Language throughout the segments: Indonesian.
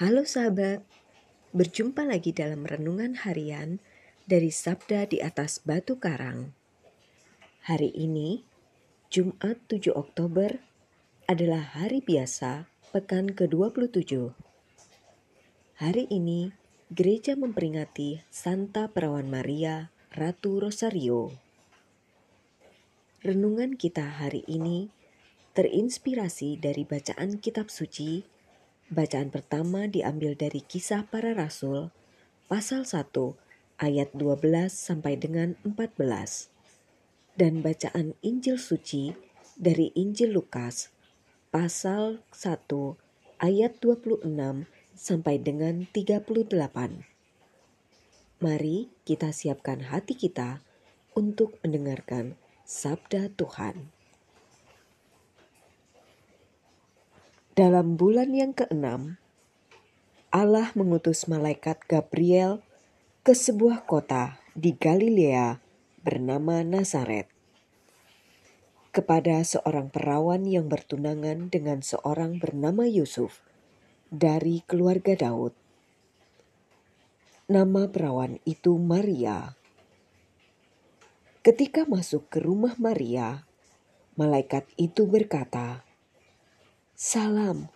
Halo sahabat, berjumpa lagi dalam renungan harian dari Sabda di atas Batu Karang. Hari ini, Jumat 7 Oktober, adalah hari biasa pekan ke-27. Hari ini, gereja memperingati Santa Perawan Maria, Ratu Rosario. Renungan kita hari ini terinspirasi dari bacaan kitab suci. Bacaan pertama diambil dari Kisah Para Rasul pasal 1 ayat 12 sampai dengan 14 dan bacaan Injil suci dari Injil Lukas pasal 1 ayat 26 sampai dengan 38. Mari kita siapkan hati kita untuk mendengarkan sabda Tuhan. Dalam bulan yang keenam, Allah mengutus malaikat Gabriel ke sebuah kota di Galilea bernama Nazaret kepada seorang perawan yang bertunangan dengan seorang bernama Yusuf dari keluarga Daud. Nama perawan itu Maria. Ketika masuk ke rumah Maria, malaikat itu berkata, Salam,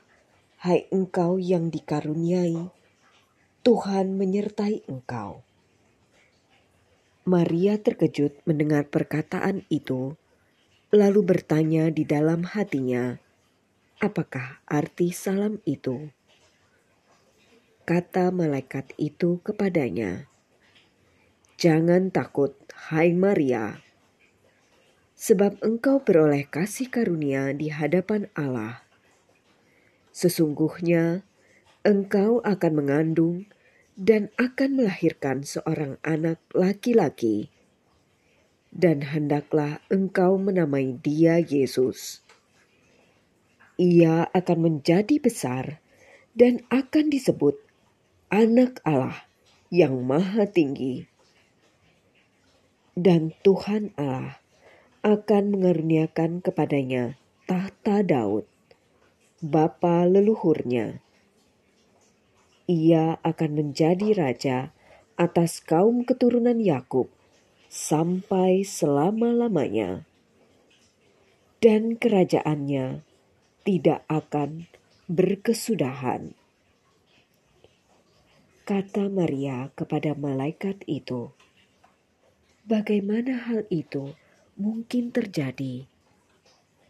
hai engkau yang dikaruniai, Tuhan menyertai engkau. Maria terkejut mendengar perkataan itu, lalu bertanya di dalam hatinya, "Apakah arti salam itu?" Kata malaikat itu kepadanya, "Jangan takut, hai Maria, sebab engkau beroleh kasih karunia di hadapan Allah." Sesungguhnya engkau akan mengandung dan akan melahirkan seorang anak laki-laki, dan hendaklah engkau menamai dia Yesus. Ia akan menjadi besar dan akan disebut Anak Allah yang Maha Tinggi, dan Tuhan Allah akan mengaruniakan kepadanya tahta Daud bapa leluhurnya. Ia akan menjadi raja atas kaum keturunan Yakub sampai selama-lamanya, dan kerajaannya tidak akan berkesudahan. Kata Maria kepada malaikat itu, "Bagaimana hal itu mungkin terjadi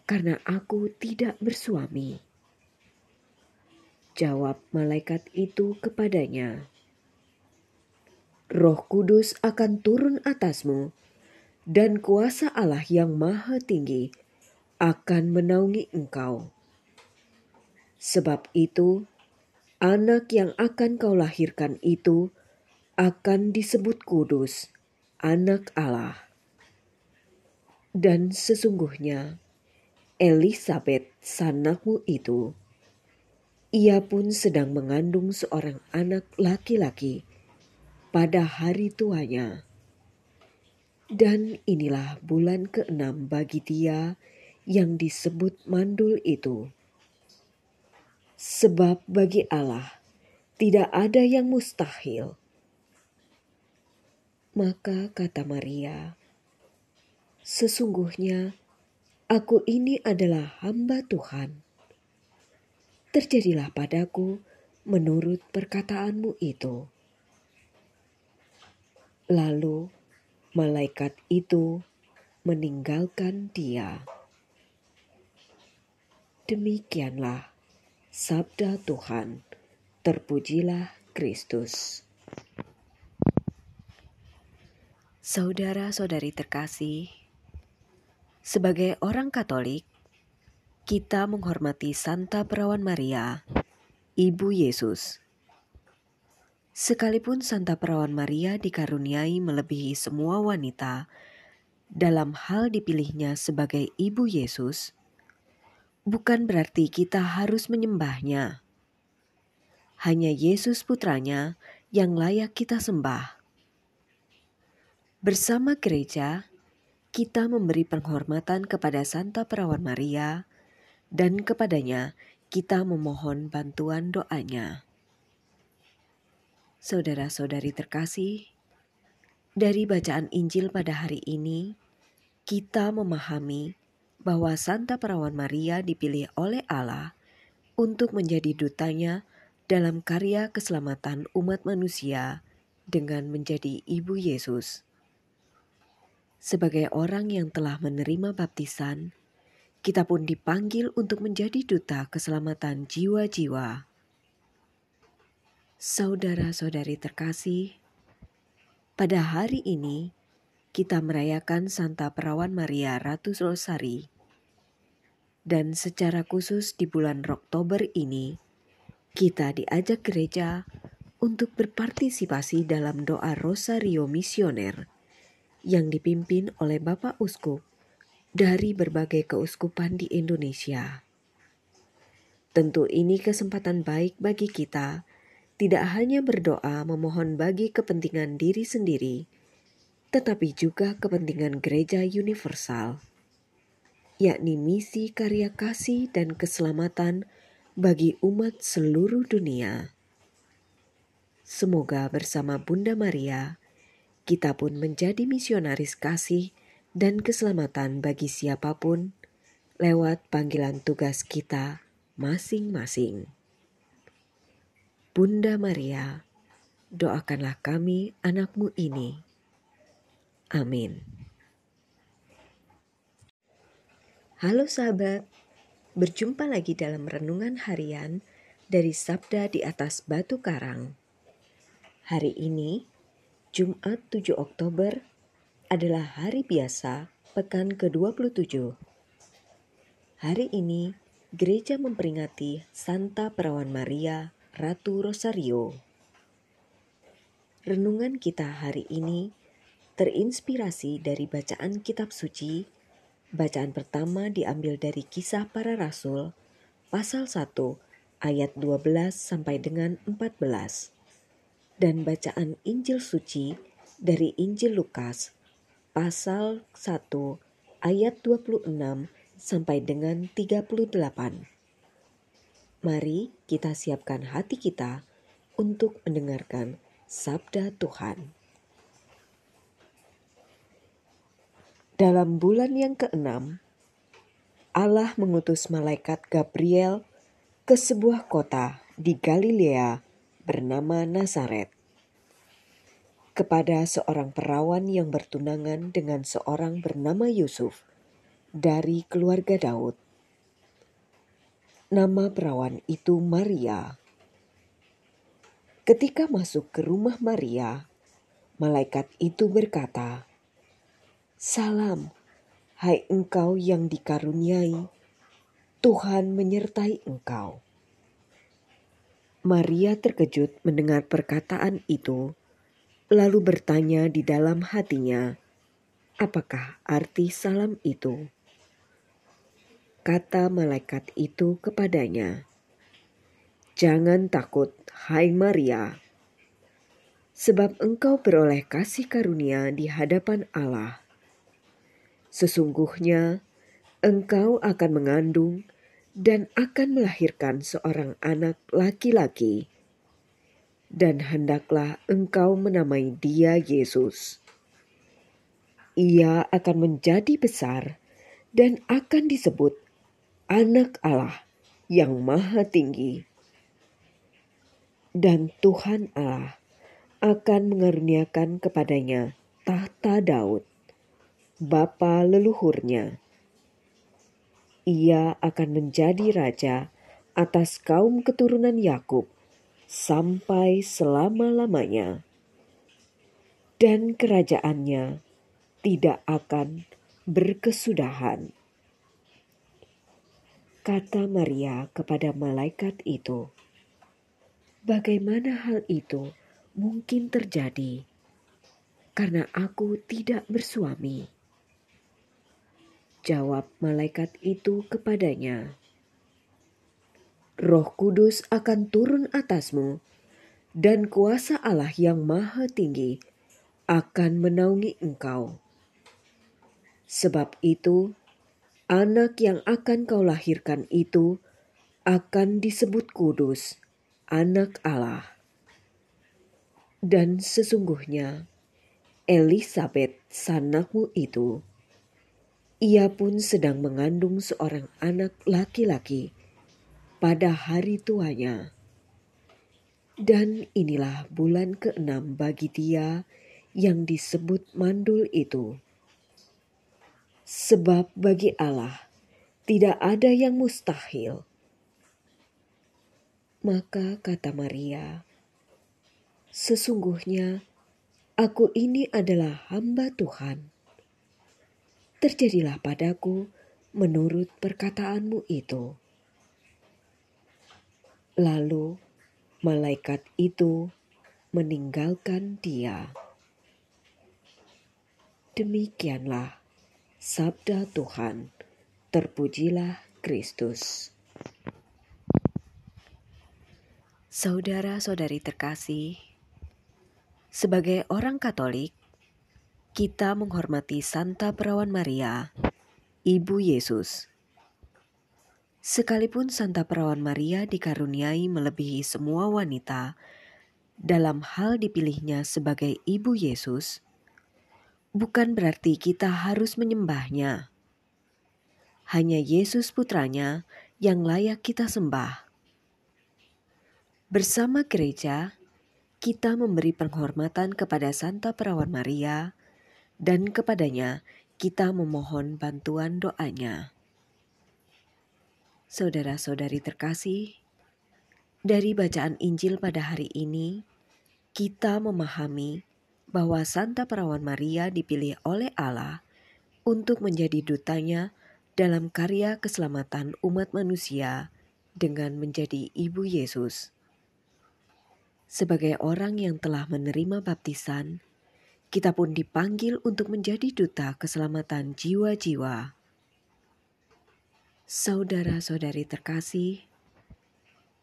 karena aku tidak bersuami?" Jawab malaikat itu kepadanya, Roh Kudus akan turun atasmu, dan kuasa Allah yang Maha Tinggi akan menaungi engkau. Sebab itu, anak yang akan kau lahirkan itu akan disebut kudus, anak Allah. Dan sesungguhnya, Elisabeth sanakmu itu ia pun sedang mengandung seorang anak laki-laki pada hari tuanya. Dan inilah bulan keenam bagi dia yang disebut mandul itu. Sebab bagi Allah tidak ada yang mustahil. Maka kata Maria, Sesungguhnya aku ini adalah hamba Tuhan terjadilah padaku menurut perkataanmu itu. Lalu malaikat itu meninggalkan dia. Demikianlah sabda Tuhan. Terpujilah Kristus. Saudara-saudari terkasih, sebagai orang Katolik, kita menghormati Santa Perawan Maria, Ibu Yesus. Sekalipun Santa Perawan Maria dikaruniai melebihi semua wanita dalam hal dipilihnya sebagai Ibu Yesus, bukan berarti kita harus menyembahnya. Hanya Yesus putranya yang layak kita sembah. Bersama gereja, kita memberi penghormatan kepada Santa Perawan Maria dan kepadanya kita memohon bantuan doanya. Saudara-saudari terkasih, dari bacaan Injil pada hari ini, kita memahami bahwa Santa Perawan Maria dipilih oleh Allah untuk menjadi dutanya dalam karya keselamatan umat manusia dengan menjadi ibu Yesus. Sebagai orang yang telah menerima baptisan, kita pun dipanggil untuk menjadi duta keselamatan jiwa-jiwa. Saudara-saudari terkasih, pada hari ini kita merayakan Santa Perawan Maria Ratu Rosari. Dan secara khusus di bulan Oktober ini, kita diajak gereja untuk berpartisipasi dalam doa Rosario Misioner yang dipimpin oleh Bapak Uskup dari berbagai keuskupan di Indonesia. Tentu ini kesempatan baik bagi kita tidak hanya berdoa memohon bagi kepentingan diri sendiri, tetapi juga kepentingan gereja universal, yakni misi karya kasih dan keselamatan bagi umat seluruh dunia. Semoga bersama Bunda Maria, kita pun menjadi misionaris kasih dan keselamatan bagi siapa pun lewat panggilan tugas kita masing-masing. Bunda Maria, doakanlah kami anakmu ini. Amin. Halo sahabat, berjumpa lagi dalam renungan harian dari Sabda di atas Batu Karang. Hari ini, Jumat 7 Oktober, adalah hari biasa pekan ke-27. Hari ini, gereja memperingati Santa Perawan Maria Ratu Rosario. Renungan kita hari ini terinspirasi dari bacaan kitab suci. Bacaan pertama diambil dari Kisah Para Rasul pasal 1 ayat 12 sampai dengan 14 dan bacaan Injil suci dari Injil Lukas pasal 1 ayat 26 sampai dengan 38. Mari kita siapkan hati kita untuk mendengarkan sabda Tuhan. Dalam bulan yang keenam, Allah mengutus malaikat Gabriel ke sebuah kota di Galilea bernama Nazaret kepada seorang perawan yang bertunangan dengan seorang bernama Yusuf dari keluarga Daud. Nama perawan itu Maria. Ketika masuk ke rumah Maria, malaikat itu berkata, "Salam, hai engkau yang dikaruniai, Tuhan menyertai engkau." Maria terkejut mendengar perkataan itu, lalu bertanya di dalam hatinya, "Apakah arti salam itu?" kata malaikat itu kepadanya, "Jangan takut, hai Maria, sebab engkau beroleh kasih karunia di hadapan Allah. Sesungguhnya engkau akan mengandung dan akan melahirkan seorang anak laki-laki, dan hendaklah engkau menamai dia Yesus. Ia akan menjadi besar." dan akan disebut Anak Allah yang Maha Tinggi, dan Tuhan Allah akan mengaruniakan kepadanya tahta Daud, bapa leluhurnya. Ia akan menjadi raja atas kaum keturunan Yakub sampai selama-lamanya, dan kerajaannya tidak akan berkesudahan. Kata Maria kepada malaikat itu, "Bagaimana hal itu mungkin terjadi? Karena aku tidak bersuami?" Jawab malaikat itu kepadanya, "Roh Kudus akan turun atasmu, dan kuasa Allah yang Maha Tinggi akan menaungi engkau. Sebab itu, Anak yang akan kau lahirkan itu akan disebut kudus, anak Allah. Dan sesungguhnya Elizabeth sanakmu itu, ia pun sedang mengandung seorang anak laki-laki pada hari tuanya. Dan inilah bulan keenam bagi dia yang disebut mandul itu. Sebab bagi Allah tidak ada yang mustahil. Maka kata Maria, Sesungguhnya aku ini adalah hamba Tuhan. Terjadilah padaku menurut perkataanmu itu. Lalu malaikat itu meninggalkan dia. Demikianlah sabda Tuhan. Terpujilah Kristus. Saudara-saudari terkasih, sebagai orang Katolik, kita menghormati Santa Perawan Maria, Ibu Yesus Sekalipun Santa Perawan Maria dikaruniai melebihi semua wanita dalam hal dipilihnya sebagai ibu Yesus, bukan berarti kita harus menyembahnya. Hanya Yesus putranya yang layak kita sembah. Bersama gereja, kita memberi penghormatan kepada Santa Perawan Maria dan kepadanya kita memohon bantuan doanya. Saudara-saudari terkasih, dari bacaan Injil pada hari ini, kita memahami bahwa Santa Perawan Maria dipilih oleh Allah untuk menjadi dutanya dalam karya keselamatan umat manusia dengan menjadi ibu Yesus. Sebagai orang yang telah menerima baptisan, kita pun dipanggil untuk menjadi duta keselamatan jiwa-jiwa. Saudara-saudari terkasih,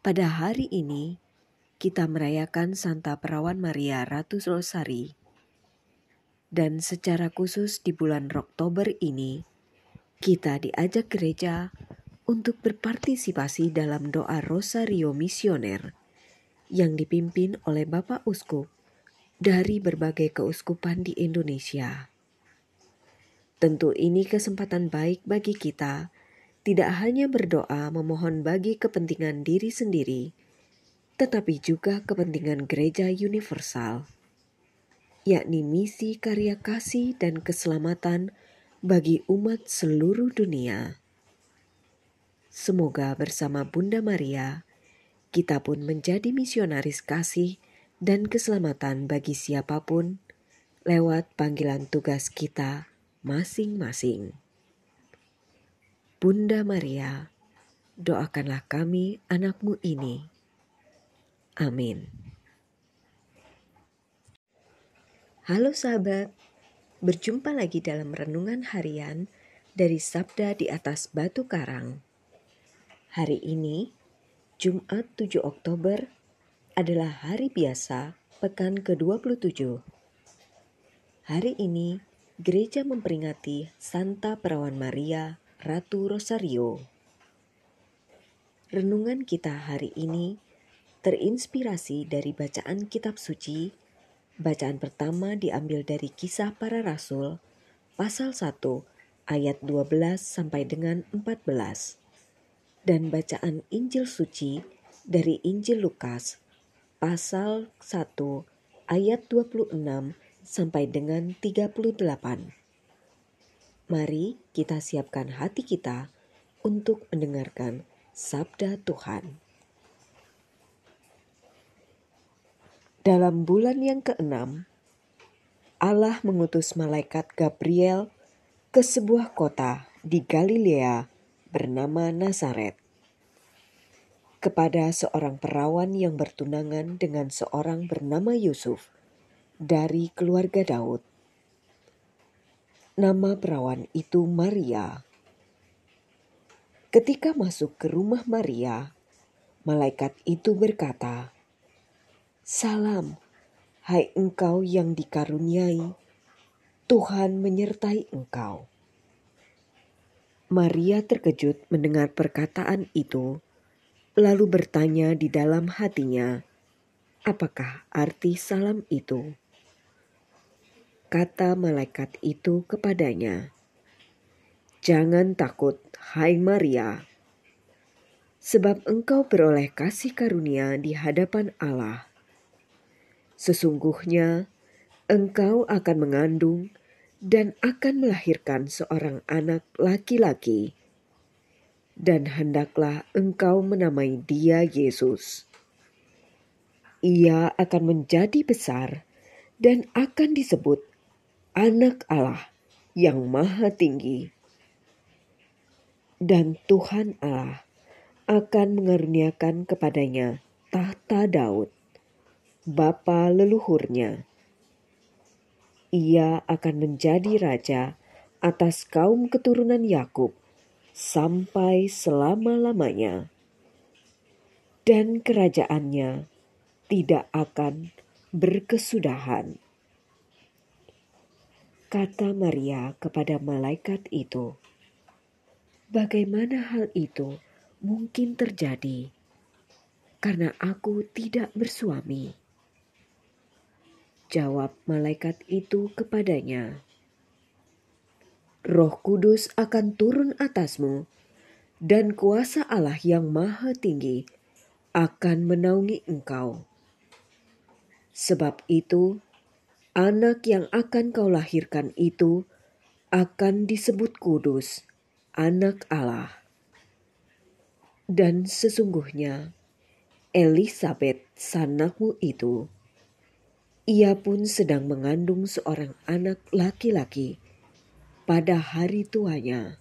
pada hari ini kita merayakan Santa Perawan Maria Ratu Rosari. Dan secara khusus di bulan Oktober ini, kita diajak gereja untuk berpartisipasi dalam doa Rosario Misioner yang dipimpin oleh Bapak Uskup dari berbagai keuskupan di Indonesia. Tentu ini kesempatan baik bagi kita tidak hanya berdoa memohon bagi kepentingan diri sendiri, tetapi juga kepentingan gereja universal, yakni misi karya kasih dan keselamatan bagi umat seluruh dunia. Semoga bersama Bunda Maria, kita pun menjadi misionaris kasih dan keselamatan bagi siapa pun lewat panggilan tugas kita masing-masing. Bunda Maria, doakanlah kami anakmu ini. Amin. Halo sahabat, berjumpa lagi dalam renungan harian dari Sabda di atas Batu Karang. Hari ini, Jumat 7 Oktober, adalah hari biasa pekan ke-27. Hari ini, gereja memperingati Santa Perawan Maria Ratu Rosario. Renungan kita hari ini terinspirasi dari bacaan kitab suci. Bacaan pertama diambil dari Kisah Para Rasul pasal 1 ayat 12 sampai dengan 14 dan bacaan Injil suci dari Injil Lukas pasal 1 ayat 26 sampai dengan 38. Mari kita siapkan hati kita untuk mendengarkan sabda Tuhan. Dalam bulan yang keenam, Allah mengutus malaikat Gabriel ke sebuah kota di Galilea bernama Nazaret kepada seorang perawan yang bertunangan dengan seorang bernama Yusuf dari keluarga Daud. Nama perawan itu Maria. Ketika masuk ke rumah Maria, malaikat itu berkata, "Salam, hai engkau yang dikaruniai, Tuhan menyertai engkau." Maria terkejut mendengar perkataan itu, lalu bertanya di dalam hatinya, apakah arti salam itu. Kata malaikat itu kepadanya, "Jangan takut, hai Maria, sebab engkau beroleh kasih karunia di hadapan Allah. Sesungguhnya engkau akan mengandung dan akan melahirkan seorang anak laki-laki, dan hendaklah engkau menamai dia Yesus. Ia akan menjadi besar dan akan disebut Anak Allah yang Maha Tinggi, dan Tuhan Allah akan mengaruniakan kepadanya tahta Daud, bapa leluhurnya. Ia akan menjadi raja atas kaum keturunan Yakub sampai selama-lamanya, dan kerajaannya tidak akan berkesudahan. Kata Maria kepada malaikat itu, "Bagaimana hal itu?" mungkin terjadi karena aku tidak bersuami. Jawab malaikat itu kepadanya, Roh Kudus akan turun atasmu, dan kuasa Allah yang Maha Tinggi akan menaungi engkau. Sebab itu, anak yang akan kau lahirkan itu akan disebut kudus, Anak Allah. Dan sesungguhnya, Elizabeth sanakmu itu, ia pun sedang mengandung seorang anak laki-laki pada hari tuanya.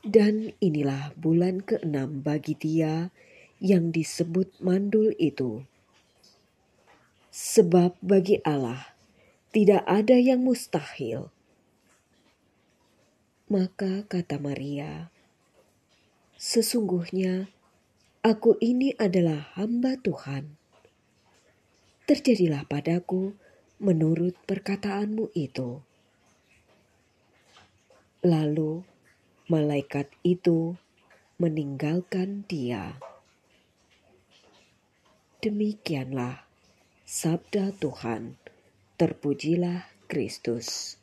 Dan inilah bulan keenam bagi dia yang disebut mandul itu. Sebab bagi Allah tidak ada yang mustahil. Maka kata Maria, Sesungguhnya aku ini adalah hamba Tuhan. Terjadilah padaku menurut perkataanmu itu. Lalu malaikat itu meninggalkan dia. Demikianlah sabda Tuhan. Terpujilah Kristus.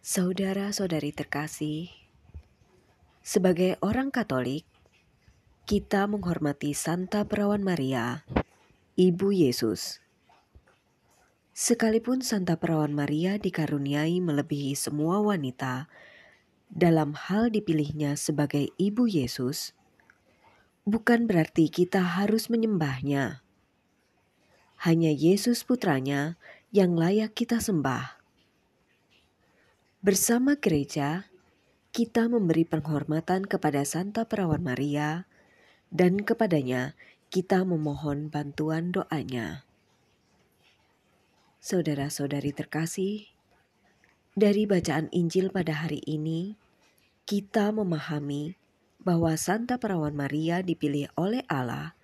Saudara-saudari terkasih, sebagai orang Katolik, kita menghormati Santa Perawan Maria, Ibu Yesus. Sekalipun Santa Perawan Maria dikaruniai melebihi semua wanita dalam hal dipilihnya sebagai Ibu Yesus, bukan berarti kita harus menyembahnya. Hanya Yesus putranya yang layak kita sembah. Bersama gereja, kita memberi penghormatan kepada Santa Perawan Maria, dan kepadanya kita memohon bantuan doanya. Saudara-saudari terkasih, dari bacaan Injil pada hari ini, kita memahami bahwa Santa Perawan Maria dipilih oleh Allah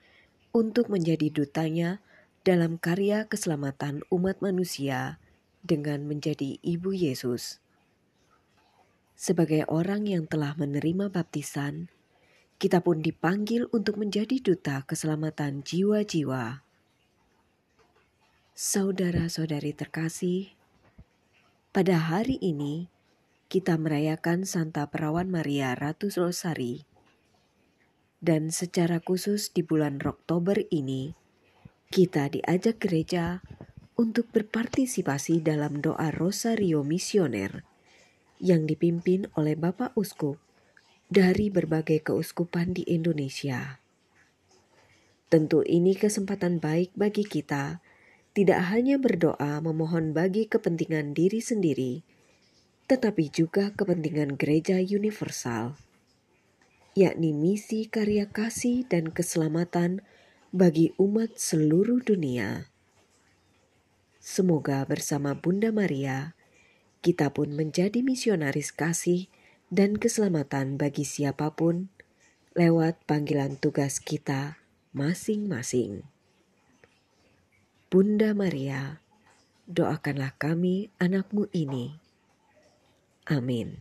untuk menjadi dutanya dalam karya keselamatan umat manusia dengan menjadi Ibu Yesus. Sebagai orang yang telah menerima baptisan, kita pun dipanggil untuk menjadi duta keselamatan jiwa-jiwa. Saudara-saudari terkasih, pada hari ini kita merayakan Santa Perawan Maria Ratu Rosari. Dan secara khusus di bulan Oktober ini, kita diajak gereja untuk berpartisipasi dalam doa Rosario Misioner yang dipimpin oleh Bapak Uskup dari berbagai keuskupan di Indonesia. Tentu ini kesempatan baik bagi kita tidak hanya berdoa memohon bagi kepentingan diri sendiri, tetapi juga kepentingan gereja universal, yakni misi karya kasih dan keselamatan bagi umat seluruh dunia. Semoga bersama Bunda Maria, kita pun menjadi misionaris kasih dan keselamatan bagi siapa pun lewat panggilan tugas kita masing-masing. Bunda Maria, doakanlah kami anakmu ini. Amin.